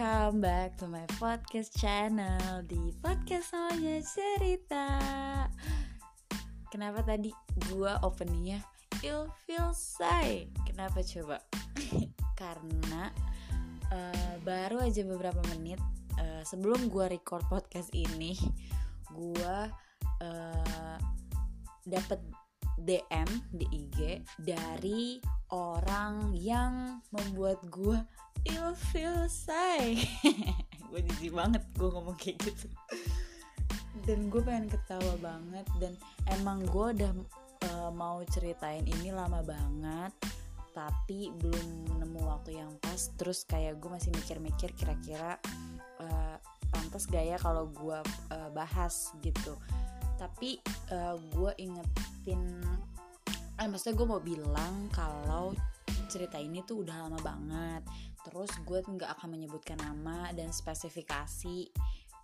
welcome back to my podcast channel di podcast semuanya cerita. Kenapa tadi gua openingnya ill feel say? Kenapa coba? Karena uh, baru aja beberapa menit uh, sebelum gua record podcast ini, gua uh, dapat DM di IG dari orang yang membuat gue ill feel say. Gue jijik banget gue ngomong kayak gitu. Dan gue pengen ketawa banget dan emang gue udah uh, mau ceritain ini lama banget tapi belum nemu waktu yang pas. Terus kayak gue masih mikir-mikir kira-kira uh, pantas gak ya kalau gue uh, bahas gitu. Tapi uh, gue ingetin eh maksudnya gue mau bilang kalau cerita ini tuh udah lama banget terus gue nggak akan menyebutkan nama dan spesifikasi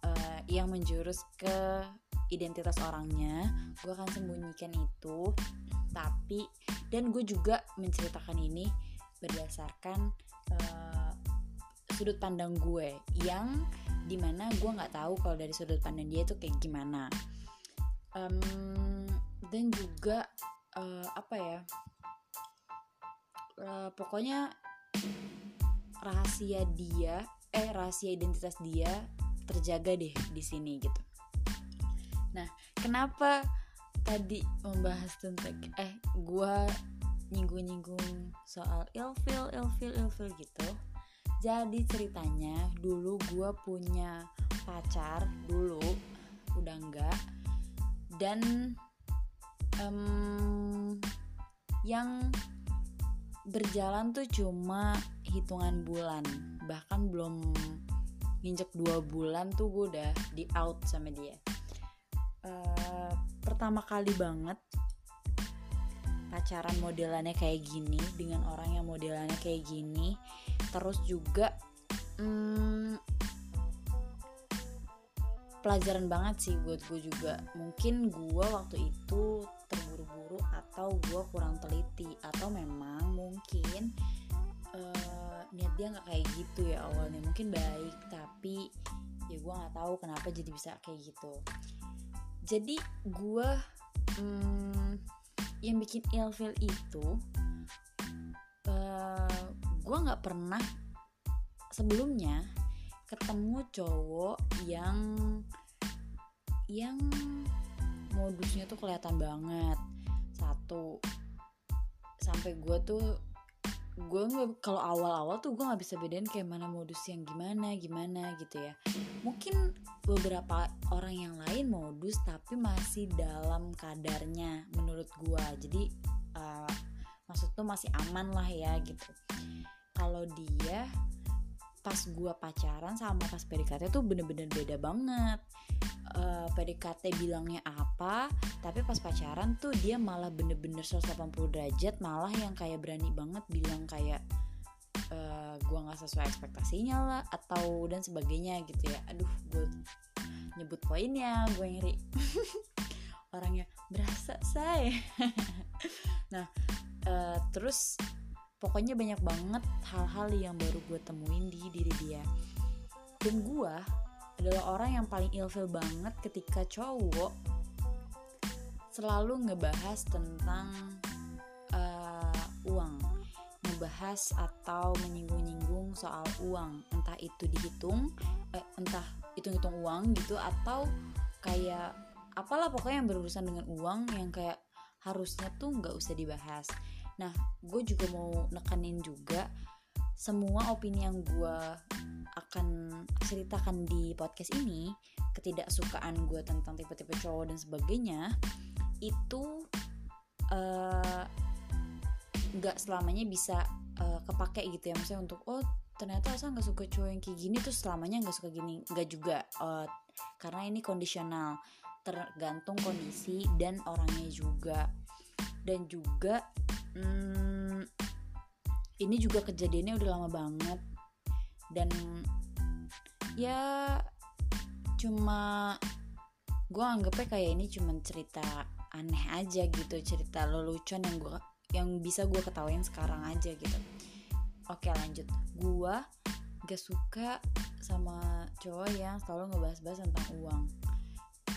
uh, yang menjurus ke identitas orangnya. Gue akan sembunyikan itu tapi dan gue juga menceritakan ini berdasarkan uh, sudut pandang gue yang di mana gue nggak tahu kalau dari sudut pandang dia itu kayak gimana. Um, dan juga uh, apa ya uh, pokoknya rahasia dia eh rahasia identitas dia terjaga deh di sini gitu. Nah kenapa tadi membahas tentang eh gua nyinggung-nyinggung soal ilfil ilfil ilfil gitu jadi ceritanya dulu gue punya pacar dulu udah enggak dan um, yang berjalan tuh cuma hitungan bulan. Bahkan belum nginjek dua bulan tuh gue udah di out sama dia. Uh, pertama kali banget pacaran modelannya kayak gini dengan orang yang modelannya kayak gini. Terus juga hmm, pelajaran banget sih buat gue juga. Mungkin gue waktu itu terburu-buru atau gue kurang teliti atau memang mungkin uh, niat dia nggak kayak gitu ya awalnya. Mungkin baik tapi ya gue nggak tahu kenapa jadi bisa kayak gitu. Jadi gue hmm, yang bikin ilfil itu uh, gue nggak pernah sebelumnya ketemu cowok yang yang modusnya tuh kelihatan banget satu. Sampai gue tuh gue nggak kalau awal-awal tuh gue nggak bisa bedain kayak mana modus yang gimana gimana gitu ya. Mungkin beberapa orang yang lain modus tapi masih dalam kadarnya menurut gue jadi uh, maksud tuh masih aman lah ya gitu. Kalau dia pas gue pacaran sama pas PDKT tuh bener-bener beda banget uh, eh, PDKT bilangnya apa tapi pas pacaran tuh dia malah bener-bener 180 derajat malah yang kayak berani banget bilang kayak uh, eh, gue nggak sesuai ekspektasinya lah atau dan sebagainya gitu ya. Aduh gue nyebut poinnya gue ngiri orangnya berasa saya nah uh, terus pokoknya banyak banget hal-hal yang baru gue temuin di diri dia. Dan gue adalah orang yang paling ilfil banget ketika cowok selalu ngebahas tentang uh, uang. Ngebahas atau menyinggung-nyinggung soal uang. Entah itu dihitung eh, entah hitung-hitung uang gitu atau kayak apalah pokoknya yang berurusan dengan uang yang kayak harusnya tuh nggak usah dibahas. Nah, gue juga mau nekenin juga semua opini yang gue akan ceritakan di podcast ini, ketidaksukaan gue tentang tipe-tipe cowok dan sebagainya, itu eh, nggak uh, selamanya bisa uh, kepake gitu ya, maksudnya untuk oh ternyata asal nggak suka cowok yang kayak gini tuh selamanya nggak suka gini, nggak juga, uh, karena ini kondisional, tergantung kondisi dan orangnya juga, dan juga hmm, ini juga kejadiannya udah lama banget. Dan ya cuma gue anggapnya kayak ini cuma cerita aneh aja gitu cerita lelucon yang gue yang bisa gue ketawain sekarang aja gitu. Oke lanjut. Gue gak suka sama cowok yang selalu ngebahas-bahas tentang uang.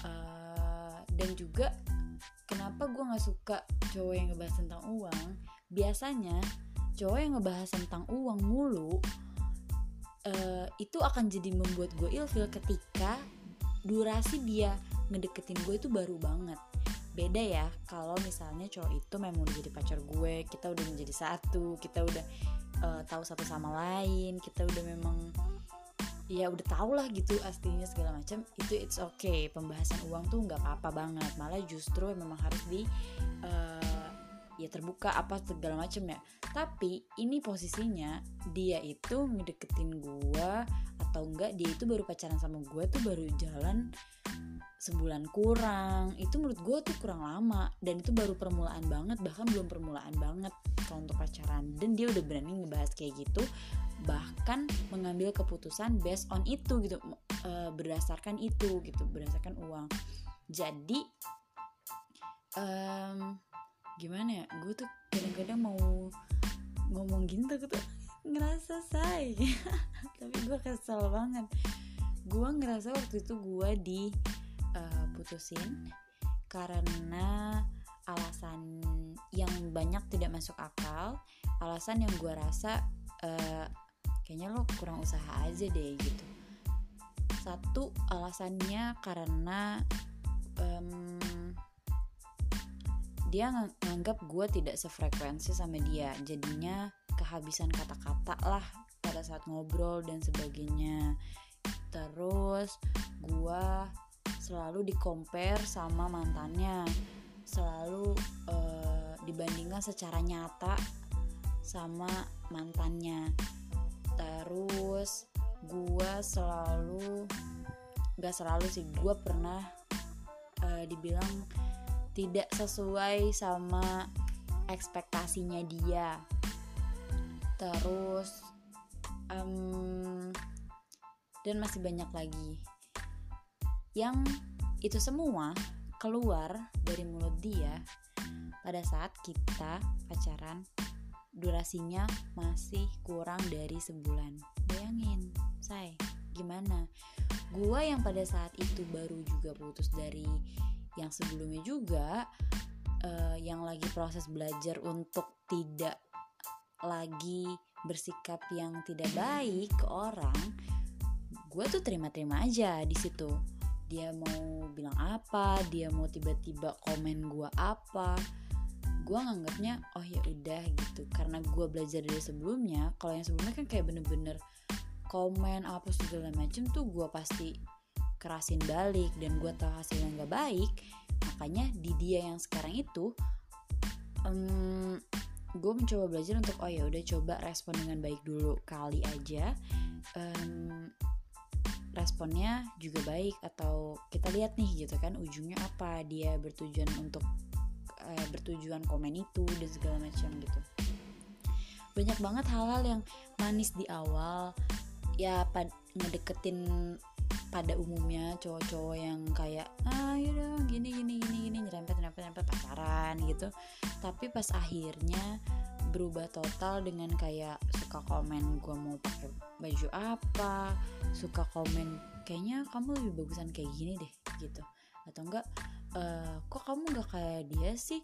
Uh, dan juga kenapa gue nggak suka cowok yang ngebahas tentang uang? Biasanya cowok yang ngebahas tentang uang mulu uh, itu akan jadi membuat gue ilfil ketika durasi dia ngedeketin gue itu baru banget. Beda ya kalau misalnya cowok itu memang udah jadi pacar gue kita udah menjadi satu kita udah uh, tahu satu sama lain kita udah memang ya udah tau lah gitu aslinya segala macam itu it's okay. Pembahasan uang tuh nggak apa-apa banget malah justru memang harus di uh, ya terbuka apa segala macam ya. Tapi ini posisinya dia itu ngedeketin gue atau enggak dia itu baru pacaran sama gue tuh baru jalan sebulan kurang. Itu menurut gue tuh kurang lama dan itu baru permulaan banget bahkan belum permulaan banget kalau untuk pacaran. Dan dia udah berani ngebahas kayak gitu bahkan mengambil keputusan based on itu gitu e, berdasarkan itu gitu berdasarkan uang. Jadi um, gimana ya gue tuh kadang-kadang mau ngomong gitu tuh ngerasa say. Tapi gue kesel banget. Gue ngerasa waktu itu gue di uh, putusin karena alasan yang banyak tidak masuk akal alasan yang gue rasa uh, kayaknya lo kurang usaha aja deh gitu. Satu alasannya karena um, dia ng nganggap gue tidak sefrekuensi sama dia. Jadinya kehabisan kata-kata lah pada saat ngobrol dan sebagainya. Terus gue selalu di compare sama mantannya. Selalu uh, dibandingkan secara nyata sama mantannya. Terus gue selalu gak selalu sih gue pernah uh, dibilang tidak sesuai sama ekspektasinya dia. Terus um, dan masih banyak lagi. Yang itu semua keluar dari mulut dia pada saat kita pacaran. Durasinya masih kurang dari sebulan. Bayangin say gimana? Gua yang pada saat itu baru juga putus dari yang sebelumnya juga uh, yang lagi proses belajar untuk tidak lagi bersikap yang tidak baik ke orang gue tuh terima-terima aja di situ. Dia mau bilang apa dia mau tiba-tiba komen gue apa gue nganggapnya oh ya udah gitu. Karena gue belajar dari sebelumnya kalau yang sebelumnya kan kayak bener-bener komen apa segala macem tuh gue pasti kerasin balik dan gue tahu hasilnya nggak baik makanya di dia yang sekarang itu um, gue mencoba belajar untuk oh ya udah coba respon dengan baik dulu kali aja. Um, responnya juga baik atau kita lihat nih gitu kan ujungnya apa? Dia bertujuan untuk uh, bertujuan komen itu dan segala macam gitu. Banyak banget hal-hal yang manis di awal ya pad ngedeketin pada umumnya cowok-cowok yang kayak ah yaudah gini gini gini gini nyerempet nyerempet nyerempet pacaran gitu. Tapi pas akhirnya berubah total dengan kayak suka komen gue mau pakai baju apa? Suka komen kayaknya kamu lebih bagusan kayak gini deh gitu. Atau enggak uh, kok kamu nggak kayak dia sih?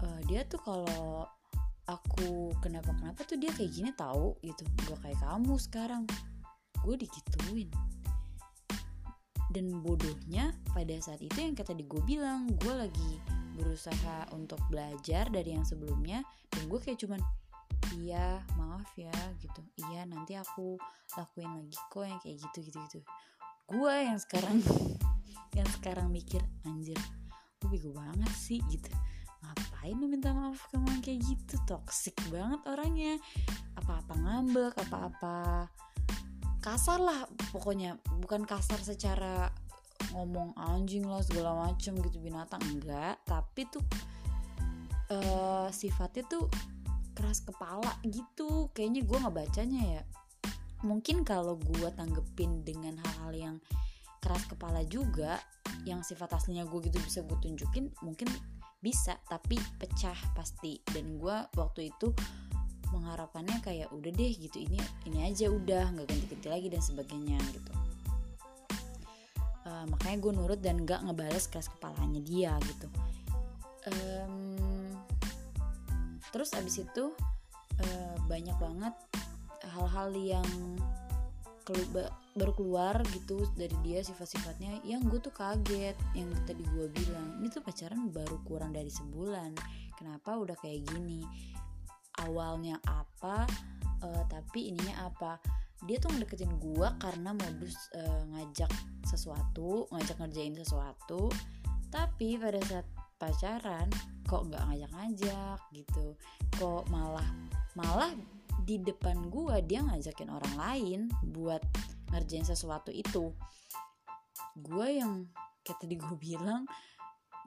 Uh, dia tuh kalau aku kenapa kenapa tuh dia kayak gini tahu gitu. Gue kayak kamu sekarang. Gue digituin dan bodohnya pada saat itu yang kata di gue bilang gue lagi berusaha untuk belajar dari yang sebelumnya dan gue kayak cuman iya maaf ya gitu. Iya nanti aku lakuin lagi kok yang kayak gitu gitu gitu. Gue yang sekarang yang sekarang mikir anjir lu bego banget sih gitu. Ngapain lu minta maaf ke kayak gitu? Toxic banget orangnya. Apa-apa ngambek apa-apa kasar lah pokoknya. Bukan kasar secara ngomong anjing lah segala macem gitu binatang. Enggak tapi tuh uh, sifatnya tuh keras kepala gitu. Kayaknya gue nggak bacanya ya. Mungkin kalau gue tanggepin dengan hal-hal yang keras kepala juga yang sifat aslinya gue gitu bisa gue tunjukin mungkin bisa. Tapi pecah pasti. Dan gue waktu itu mengharapkannya kayak udah deh gitu ini ini aja udah nggak ganti-ganti lagi dan sebagainya gitu. Uh, makanya gue nurut dan nggak ngebales keras kepalanya dia gitu. Um, terus abis itu uh, banyak banget hal-hal yang kelu baru keluar gitu dari dia sifat-sifatnya yang gue tuh kaget yang tadi gue bilang ini tuh pacaran baru kurang dari sebulan kenapa udah kayak gini awalnya apa uh, tapi ininya apa. Dia tuh ngedeketin gue karena modus uh, ngajak sesuatu ngajak ngerjain sesuatu tapi pada saat pacaran kok nggak ngajak-ngajak gitu. Kok malah malah di depan gue dia ngajakin orang lain buat ngerjain sesuatu itu. Gue yang kayak tadi gue bilang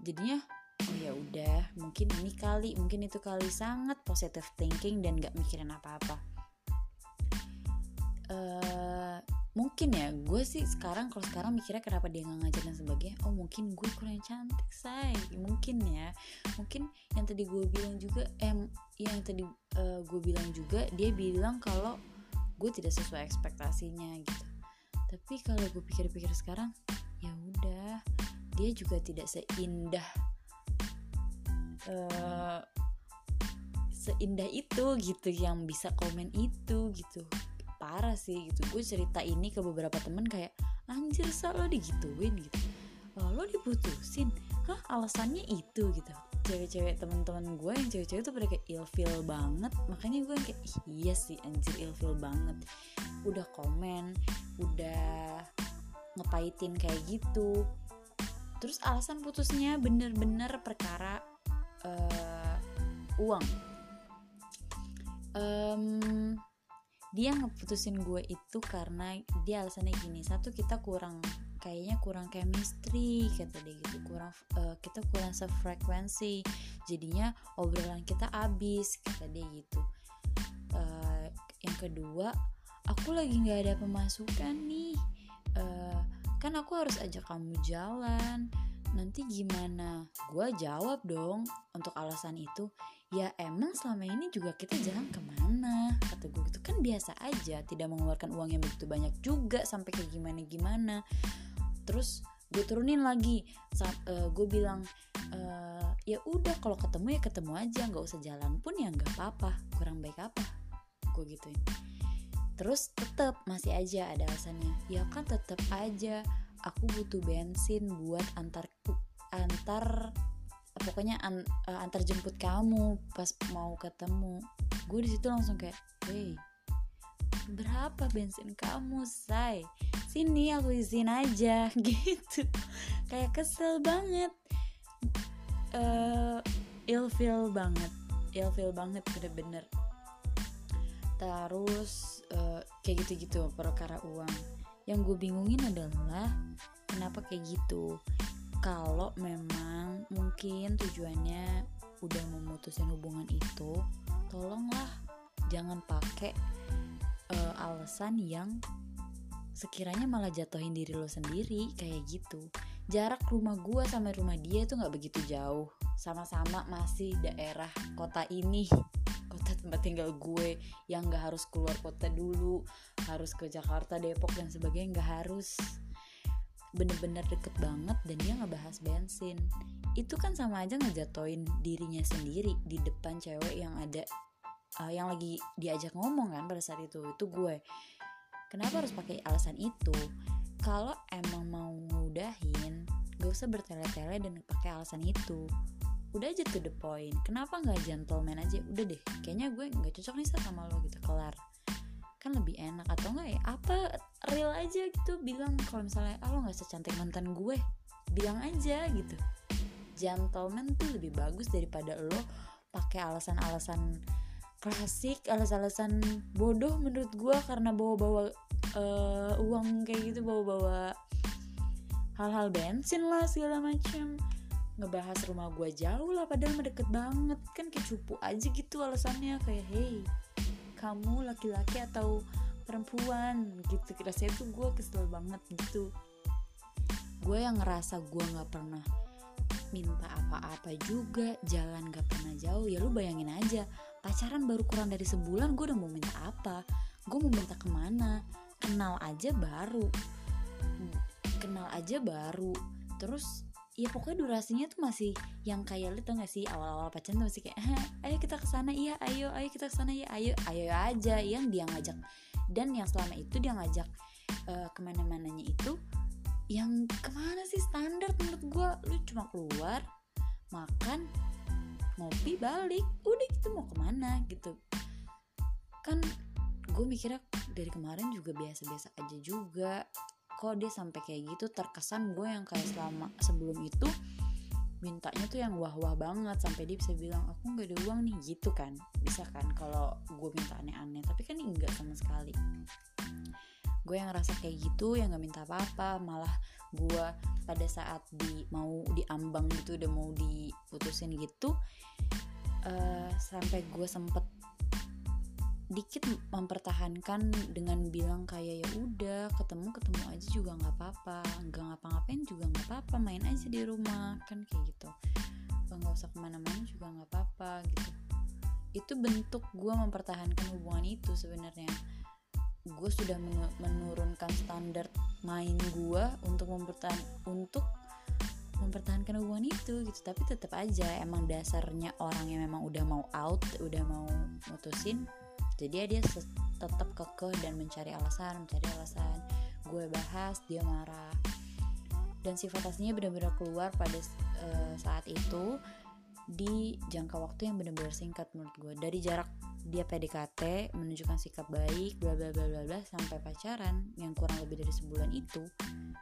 jadinya oh ya udah. Mungkin ini kali. Mungkin itu kali sangat positive thinking dan gak mikirin apa-apa. Uh, mungkin ya. Gue sih sekarang kalau sekarang mikirnya kenapa dia nggak ngajak dan sebagainya oh mungkin gue kurang cantik say. Mungkin ya. Mungkin yang tadi gue bilang juga eh yang tadi uh, gue bilang juga dia bilang kalau gue tidak sesuai ekspektasinya gitu. Tapi kalau gue pikir-pikir sekarang ya udah. Dia juga tidak seindah uh, seindah itu gitu yang bisa komen itu gitu. Parah sih gitu. Gue cerita ini ke beberapa temen kayak anjir sa lo digituin gitu. Oh, lo diputusin? Hah alasannya itu? gitu. Cewek-cewek teman-teman gue yang cewek-cewek tuh pada kayak ilfil banget. Makanya gue kayak iya sih anjir ilfil banget. Udah komen udah ngepaitin kayak gitu. Terus alasan putusnya bener-bener perkara uh, uang. Um, dia ngeputusin gue itu karena dia alasannya gini satu kita kurang kayaknya kurang chemistry kata dia gitu kurang uh, kita kurang sefrekuensi jadinya obrolan kita abis kata dia gitu. Uh, yang kedua aku lagi nggak ada pemasukan nih. Uh, kan aku harus ajak kamu jalan nanti gimana? Gue jawab dong untuk alasan itu. Ya emang selama ini juga kita jalan ke mana? Kata gue gitu. Kan biasa aja tidak mengeluarkan uang yang begitu banyak juga sampai kayak gimana gimana terus gue turunin lagi. Uh, eh, gue bilang uh, ya udah kalau ketemu ya ketemu aja. Nggak usah jalan pun ya nggak apa-apa. Kurang baik apa? Gue gituin. Terus tetap masih aja ada alasannya. Ya kan tetap aja aku butuh bensin buat antar antar pokoknya an, uh, antar jemput kamu pas mau ketemu. Gue di situ langsung kayak hey berapa bensin kamu say? Sini aku izin aja. Gitu. Kayak kesel banget. Uh, ilfeel banget. Ilfeel banget bener-bener. Terus uh, kayak gitu-gitu perkara uang yang gue bingungin adalah kenapa kayak gitu. Kalau memang mungkin tujuannya udah memutusin hubungan itu tolonglah jangan pakai uh, alasan yang sekiranya malah jatuhin diri lo sendiri kayak gitu. Jarak rumah gue sama rumah dia itu nggak begitu jauh. Sama-sama masih daerah kota ini kota tempat tinggal gue yang nggak harus keluar kota dulu harus ke Jakarta Depok dan sebagainya nggak harus. Bener-bener deket banget dan dia ngebahas bensin. Itu kan sama aja ngejatoin dirinya sendiri di depan cewek yang ada uh, yang lagi diajak ngomong kan pada saat itu itu gue. Kenapa harus pakai alasan itu? Kalau emang mau ngudahin gak usah bertele-tele dan pakai alasan itu udah aja to the point. Kenapa nggak gentleman aja? Udah deh. Kayaknya gue nggak cocok nih sama lo gitu kelar. Kan lebih enak atau enggak ya? Apa real aja gitu bilang kalau misalnya ah lo nggak secantik mantan gue. Bilang aja gitu. Gentleman tuh lebih bagus daripada lo pakai alasan-alasan klasik alasan-alasan bodoh menurut gue karena bawa-bawa uh, uang kayak gitu bawa-bawa hal-hal bensin lah segala macam ngebahas rumah gue jauh lah padahal mah deket banget. Kan kayak cupu aja gitu alasannya kayak hey kamu laki-laki atau perempuan? Gitu rasanya tuh gue kesel banget gitu. Gue yang ngerasa gue nggak pernah minta apa-apa juga jalan gak pernah jauh ya lu bayangin aja. Pacaran baru kurang dari sebulan gue udah mau minta apa? Gue mau minta ke mana? Kenal aja baru. Kenal aja baru. Terus ya pokoknya durasinya tuh masih yang kayak lu tau gak sih awal-awal pacaran tuh masih kayak ayo kita ke sana iya ayo ayo kita ke sana iya ayo ayo aja yang dia ngajak. Dan yang selama itu dia ngajak uh, ke mana-mananya itu yang ke mana sih standar menurut gue lu cuma keluar makan ngopi balik udah gitu mau ke mana gitu. Kan gue mikirnya dari kemarin juga biasa-biasa aja juga kok dia sampai kayak gitu terkesan gue yang kayak selama sebelum itu mintanya tuh yang wah-wah banget sampai dia bisa bilang aku nggak ada uang nih gitu kan. Bisa kan kalau gue minta aneh-aneh tapi kan enggak sama sekali. Gue yang ngerasa kayak gitu yang nggak minta apa-apa malah gue pada saat di mau diambang gitu udah mau diputusin gitu uh, sampai gue sempet dikit mempertahankan dengan bilang kayak ya udah ketemu ketemu aja juga nggak apa-apa nggak ngapa-ngapain juga nggak apa-apa main aja di rumah kan kayak gitu. Nggak usah ke mana-mana juga nggak apa-apa gitu. Itu bentuk gue mempertahankan hubungan itu sebenarnya. Gue sudah menurunkan standar main gue untuk mempertahan untuk mempertahankan hubungan itu gitu. Tapi tetap aja emang dasarnya orang yang memang udah mau out udah mau mutusin jadi dia tetap kekeh dan mencari alasan mencari alasan. Gue bahas dia marah. Dan sifat aslinya benar-benar keluar pada uh, saat itu di jangka waktu yang benar-benar singkat menurut gue. Dari jarak dia PDKT menunjukkan sikap baik bla bla bla bla sampai pacaran yang kurang lebih dari sebulan itu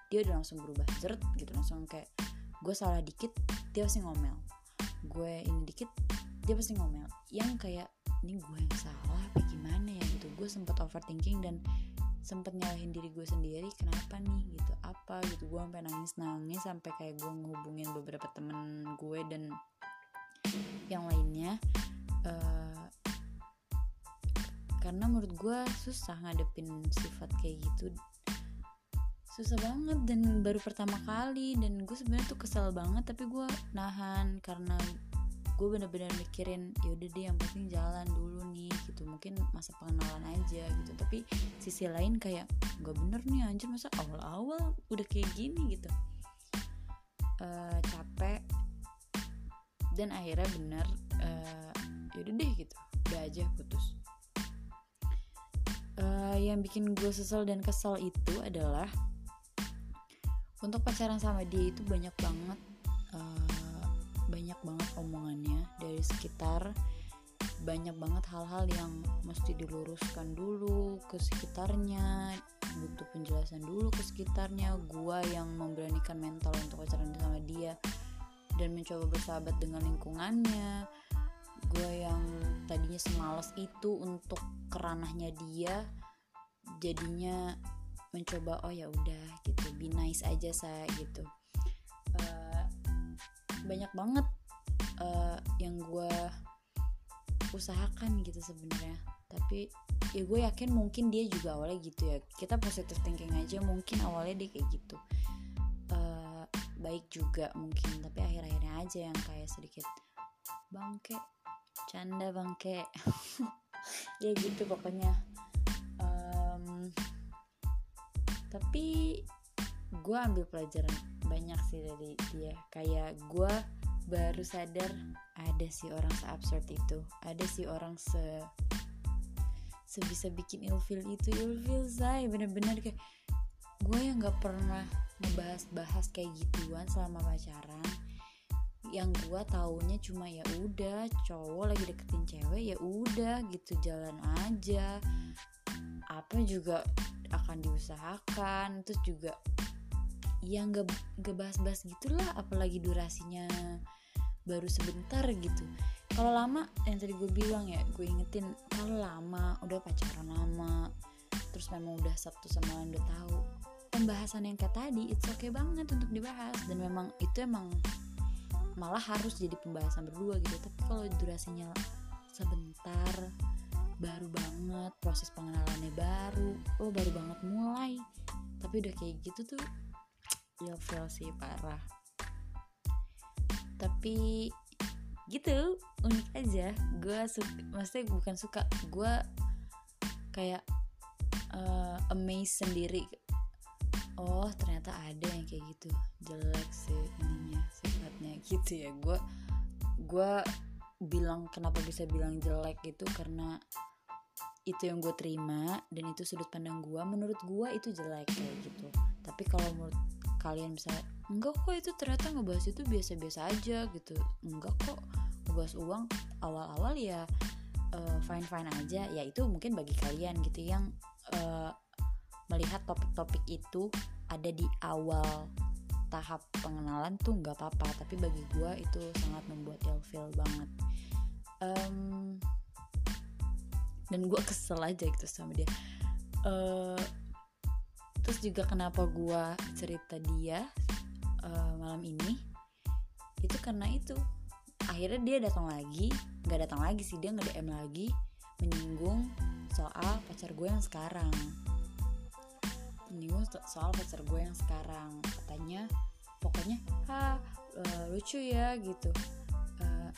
dia udah langsung berubah zert gitu. Langsung kayak gue salah dikit dia pasti ngomel. Gue ini dikit dia pasti ngomel. Yang kayak ini gue yang salah gue sempet overthinking dan sempet nyalahin diri gue sendiri kenapa nih gitu apa gitu. Gue sampai nangis nangis sampai kayak gue ngehubungin beberapa temen gue dan yang lainnya uh, karena menurut gue susah ngadepin sifat kayak gitu. Susah banget dan baru pertama kali dan gue sebenarnya tuh kesel banget tapi gue nahan karena gue bener-bener mikirin ya udah deh yang penting jalan dulu nih gitu mungkin masa pengenalan aja gitu. Tapi sisi lain kayak gak bener nih anjir masa awal-awal udah kayak gini gitu. Uh, capek. Dan akhirnya bener uh, ya udah deh gitu. Udah aja putus. Uh, yang bikin gue sesel dan kesel itu adalah untuk pacaran sama dia itu banyak banget uh, banyak banget omongannya dari sekitar banyak banget hal-hal yang mesti diluruskan dulu ke sekitarnya butuh penjelasan dulu ke sekitarnya. Gua yang memberanikan mental untuk pacaran sama dia dan mencoba bersahabat dengan lingkungannya. Gue yang tadinya semalas itu untuk keranahnya dia jadinya mencoba oh ya udah gitu. Be nice aja saya gitu. Uh, banyak banget uh, yang gue usahakan gitu sebenarnya. Tapi ya gue yakin mungkin dia juga awalnya gitu ya. Kita positive thinking aja mungkin awalnya dia kayak gitu. Uh, baik juga mungkin tapi akhir-akhirnya aja yang kayak sedikit bangke canda bangke. Ya gitu pokoknya. Tapi gue ambil pelajaran banyak sih dari dia. Kayak gue baru sadar ada sih orang se-absurd itu. Ada sih orang se sebisa bikin ilfil itu. Ilfil say bener-bener kayak gue yang nggak pernah ngebahas-bahas kayak gituan selama pacaran. Yang gue taunya cuma ya udah cowok lagi deketin cewek ya udah gitu. Jalan aja. Apa juga akan diusahakan. Terus juga ya nggak nggak bahas-bahas gitulah apalagi durasinya baru sebentar gitu. Kalau lama yang tadi gue bilang ya gue ingetin kalau lama udah pacaran lama terus memang udah sabtu sama lain udah tahu. Pembahasan yang kayak tadi it's okay banget untuk dibahas. Dan memang itu emang malah harus jadi pembahasan berdua gitu. Tapi kalau durasinya sebentar baru banget proses pengenalannya baru lo baru banget mulai. Tapi udah kayak gitu tuh ya sih parah tapi gitu unik aja. Gue suka maksudnya bukan suka gue kayak uh, amazed sendiri. Oh ternyata ada yang kayak gitu. Jelek sih ininya sifatnya. Gitu ya gue gue bilang kenapa bisa bilang jelek itu karena itu yang gue terima dan itu sudut pandang gue menurut gue itu jelek kayak gitu. Tapi kalau menurut kalian bisa enggak kok itu ternyata ngebahas itu biasa-biasa aja gitu. Enggak kok ngebahas uang awal-awal ya uh, fine fine aja. Ya itu mungkin bagi kalian gitu yang uh, melihat topik-topik itu ada di awal tahap pengenalan tuh nggak apa-apa. Tapi bagi gue itu sangat membuat ilfeel banget. Um, dan gue kesel aja gitu sama dia. Uh, terus juga kenapa gue cerita dia uh, malam ini itu karena itu. Akhirnya dia datang lagi nggak datang lagi sih dia nge DM lagi menyinggung soal pacar gue yang sekarang. Menyinggung soal pacar gue yang sekarang. Katanya pokoknya ha uh, lucu ya gitu. Uh,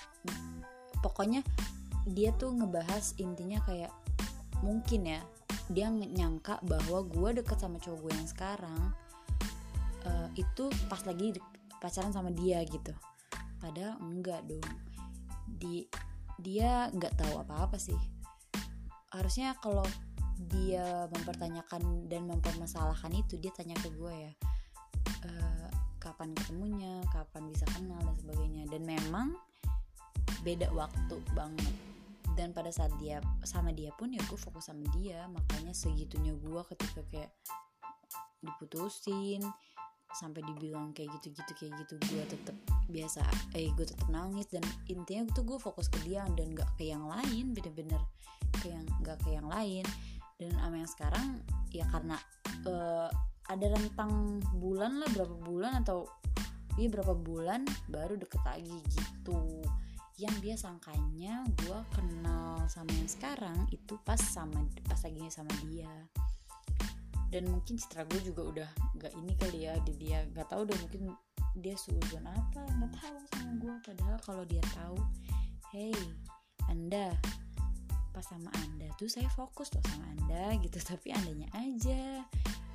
pokoknya dia tuh ngebahas intinya kayak mungkin ya dia nyangka bahwa gue deket sama cowok gue yang sekarang uh, itu pas lagi pacaran sama dia gitu. Padahal enggak dong. Di dia nggak tahu apa-apa sih. Harusnya kalau dia mempertanyakan dan mempermasalahkan itu dia tanya ke gue ya. E, kapan ketemunya kapan bisa kenal dan sebagainya. Dan memang beda waktu banget. Dan pada saat dia sama dia pun ya gue fokus sama dia. Makanya segitunya gue ketika kayak diputusin sampai dibilang kayak gitu-gitu kayak gitu gue tetap biasa eh gue tetap nangis. Dan intinya tuh gue fokus ke dia dan gak ke yang lain bener-bener ke yang gak ke yang lain. Dan sama yang sekarang ya karena uh, ada rentang bulan lah berapa bulan atau iya berapa bulan baru deket lagi gitu. Yang dia sangkanya gue kenal sama yang sekarang itu pas sama pas lagi sama dia dan mungkin citra gue juga udah nggak ini kali ya di dia nggak tahu deh mungkin dia suzon apa nggak tahu sama gue. Padahal kalau dia tahu hey anda pas sama anda tuh saya fokus loh sama anda gitu. Tapi andanya aja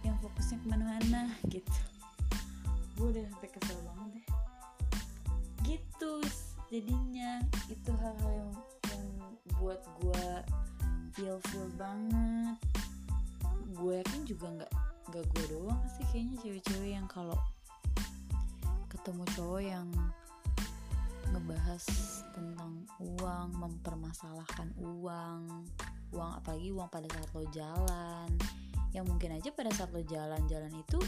yang fokusnya ke mana-mana gitu. Gue udah sampai kesel banget deh. Gitu jadinya. Itu hal-hal yang yang buat gue feel feel banget gue yakin juga nggak nggak gue doang sih kayaknya cewek-cewek yang kalau ketemu cowok yang ngebahas tentang uang mempermasalahkan uang uang apalagi uang pada saat lo jalan. Yang mungkin aja pada saat lo jalan-jalan itu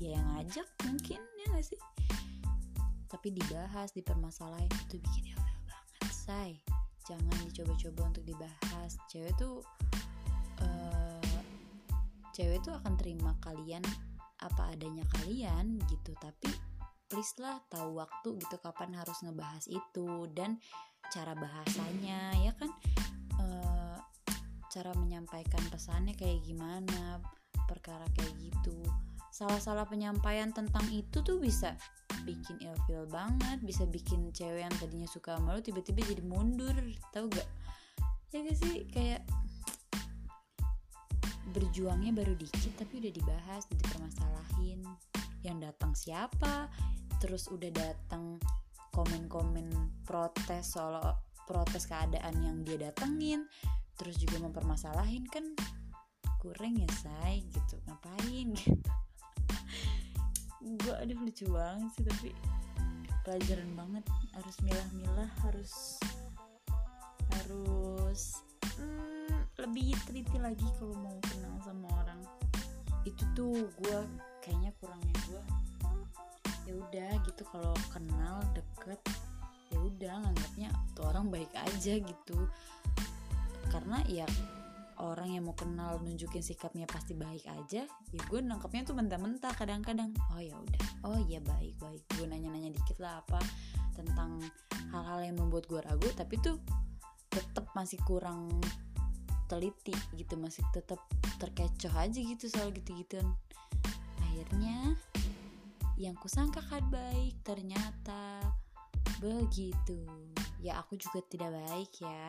dia yang ngajak mungkin ya gak sih? Tapi dibahas dipermasalahin itu bikin ya banget say. Jangan dicoba-coba untuk dibahas. Cewek tuh cewek tuh akan terima kalian apa adanya kalian gitu. Tapi please lah tahu waktu gitu kapan harus ngebahas itu dan cara bahasanya ya kan? E, cara menyampaikan pesannya kayak gimana perkara kayak gitu. Salah-salah penyampaian tentang itu tuh bisa bikin ilfeel banget bisa bikin cewek yang tadinya suka malu tiba-tiba jadi mundur tahu gak ya gak sih? Kayak berjuangnya baru dikit tapi udah dibahas udah dipermasalahin. Yang datang siapa? Terus udah datang komen-komen protes soal protes keadaan yang dia datengin. Terus juga mempermasalahin kan kurang ya say gitu. Ngapain? Gitu gue aduh lucu banget sih tapi pelajaran banget. Harus milah-milah harus harus lebih teliti lagi kalau mau kenal sama orang. Itu tuh gue kayaknya kurangnya gue ya udah gitu kalau kenal deket ya udah nganggapnya tuh orang baik aja gitu. Karena ya orang yang mau kenal nunjukin sikapnya pasti baik aja ya gue nangkepnya tuh mentah-mentah kadang-kadang. Oh ya udah. Oh iya baik baik. Gue nanya-nanya dikit lah apa tentang hal-hal yang membuat gue ragu tapi tuh tetap masih kurang teliti gitu masih tetap terkecoh aja gitu soal gitu-gituan. Akhirnya yang kusangka kan baik ternyata begitu. Ya aku juga tidak baik ya.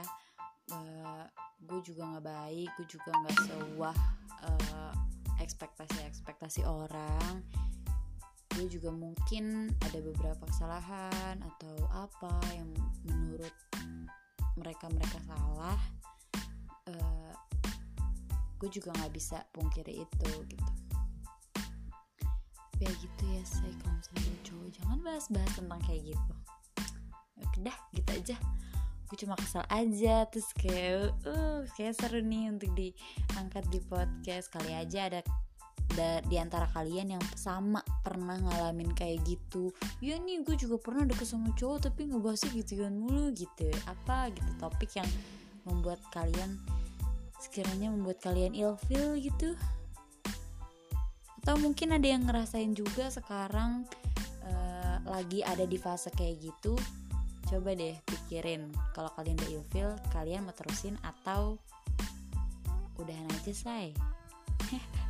Uh, gue juga nggak baik gue juga nggak sewah uh, ekspektasi ekspektasi orang. Gue juga mungkin ada beberapa kesalahan atau apa yang menurut mereka mereka salah uh, gue juga nggak bisa pungkiri itu gitu. Ya gitu ya saya kalau misalnya cowok jangan bahas-bahas tentang kayak gitu. Oke dah gitu aja. Gue cuma kesel aja terus kayak uh kayak seru nih untuk diangkat di podcast. Kali aja ada da, di antara kalian yang sama pernah ngalamin kayak gitu. Ya nih gue juga pernah deket sama cowok tapi ngebahasnya gitu kan mulu gitu. Apa gitu topik yang membuat kalian sekiranya membuat kalian ilfil gitu. Atau mungkin ada yang ngerasain juga sekarang uh, lagi ada di fase kayak gitu. Coba deh pikirin kalau kalian udah ilfil kalian mau terusin atau udahan aja say